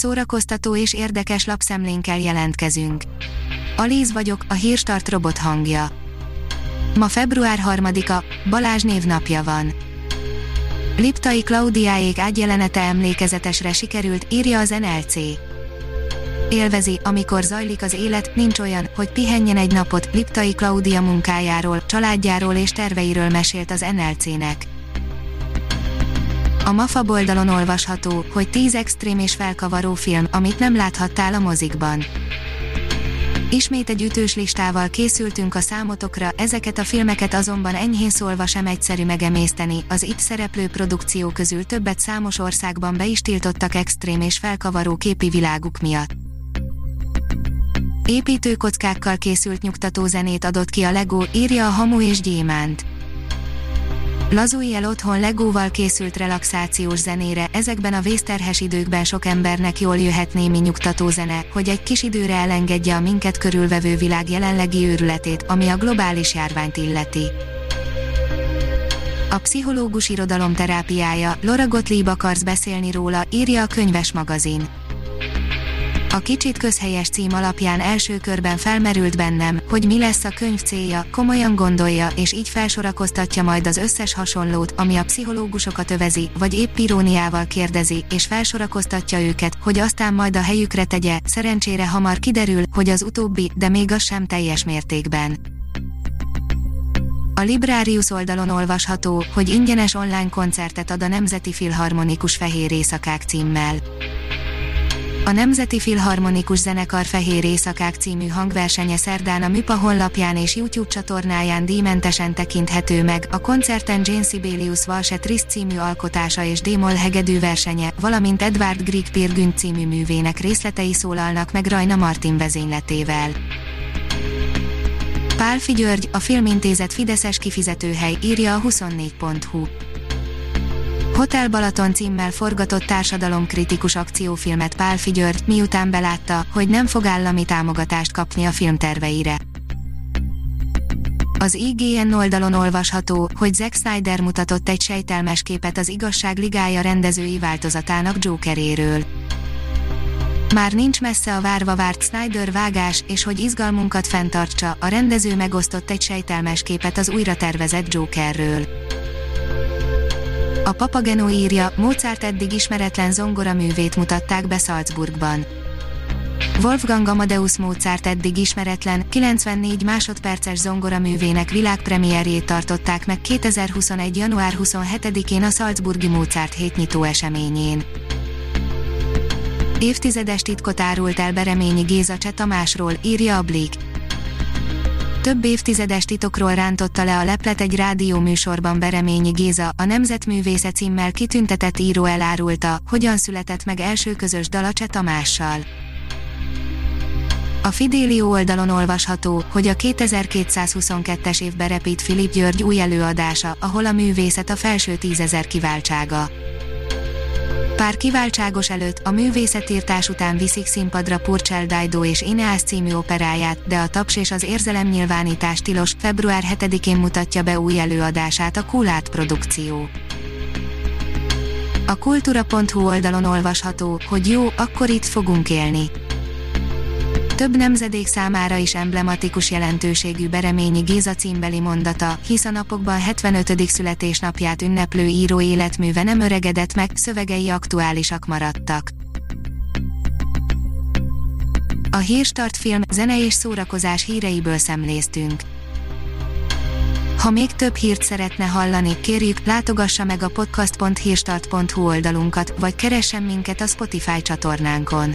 szórakoztató és érdekes lapszemlénkkel jelentkezünk. Alíz vagyok, a hírstart robot hangja. Ma február 3-a, Balázs névnapja van. Liptai Klaudiáék ágyjelenete emlékezetesre sikerült, írja az NLC. Élvezi, amikor zajlik az élet, nincs olyan, hogy pihenjen egy napot, Liptai Klaudia munkájáról, családjáról és terveiről mesélt az NLC-nek. A MAFA oldalon olvasható, hogy 10 extrém és felkavaró film, amit nem láthattál a mozikban. Ismét egy ütős listával készültünk a számotokra, ezeket a filmeket azonban enyhén szólva sem egyszerű megemészteni, az itt szereplő produkció közül többet számos országban be is tiltottak extrém és felkavaró képi világuk miatt. Építőkockákkal készült nyugtató zenét adott ki a Lego, írja a Hamu és Gyémánt. Lazulj el otthon Legóval készült relaxációs zenére, ezekben a vészterhes időkben sok embernek jól jöhet némi nyugtató zene, hogy egy kis időre elengedje a minket körülvevő világ jelenlegi őrületét, ami a globális járványt illeti. A pszichológus irodalom terápiája, Laura Gottlieb akarsz beszélni róla, írja a könyves magazin. A kicsit közhelyes cím alapján első körben felmerült bennem, hogy mi lesz a könyv célja, komolyan gondolja és így felsorakoztatja majd az összes hasonlót, ami a pszichológusokat övezi, vagy épp iróniával kérdezi, és felsorakoztatja őket, hogy aztán majd a helyükre tegye, szerencsére hamar kiderül, hogy az utóbbi, de még az sem teljes mértékben. A Librarius oldalon olvasható, hogy ingyenes online koncertet ad a Nemzeti Filharmonikus Fehér Éjszakák címmel. A Nemzeti Filharmonikus Zenekar Fehér Éjszakák című hangversenye szerdán a MIPA honlapján és YouTube csatornáján díjmentesen tekinthető meg, a koncerten Jane Sibelius Valse Triszt című alkotása és Démol hegedű versenye, valamint Edward Grieg Pirgünt című művének részletei szólalnak meg Rajna Martin vezényletével. Pálfi György, a Filmintézet Fideszes kifizetőhely, írja a 24.hu. Hotel Balaton címmel forgatott társadalomkritikus akciófilmet Pál György, miután belátta, hogy nem fog állami támogatást kapni a filmterveire. Az IGN oldalon olvasható, hogy Zack Snyder mutatott egy sejtelmes képet az Igazság Ligája rendezői változatának Jokeréről. Már nincs messze a várva várt Snyder vágás, és hogy izgalmunkat fenntartsa, a rendező megosztott egy sejtelmes képet az újra tervezett Jokerről. A Papageno írja, Mozart eddig ismeretlen zongoraművét mutatták be Salzburgban. Wolfgang Amadeus Mozart eddig ismeretlen, 94 másodperces zongoraművének világpremierjét tartották meg 2021. január 27-én a Salzburgi Mozart hétnyitó eseményén. Évtizedes titkot árult el Bereményi Géza Cseh Tamásról, írja a Blik több évtizedes titokról rántotta le a leplet egy rádióműsorban Bereményi Géza, a Nemzetművésze címmel kitüntetett író elárulta, hogyan született meg első közös dalacse Tamással. A Fidélió oldalon olvasható, hogy a 2222-es évben repít Filip György új előadása, ahol a művészet a felső tízezer kiváltsága. Pár kiváltságos előtt a művészetírtás után viszik színpadra Purcell Dido és Ineas című operáját, de a taps és az nyilvánítás tilos, február 7-én mutatja be új előadását a Kulát produkció. A kultúra.hu oldalon olvasható, hogy jó, akkor itt fogunk élni több nemzedék számára is emblematikus jelentőségű Bereményi Géza címbeli mondata, hisz a napokban 75. születésnapját ünneplő író életműve nem öregedett meg, szövegei aktuálisak maradtak. A Hírstart film, zene és szórakozás híreiből szemléztünk. Ha még több hírt szeretne hallani, kérjük, látogassa meg a podcast.hírstart.hu oldalunkat, vagy keressen minket a Spotify csatornánkon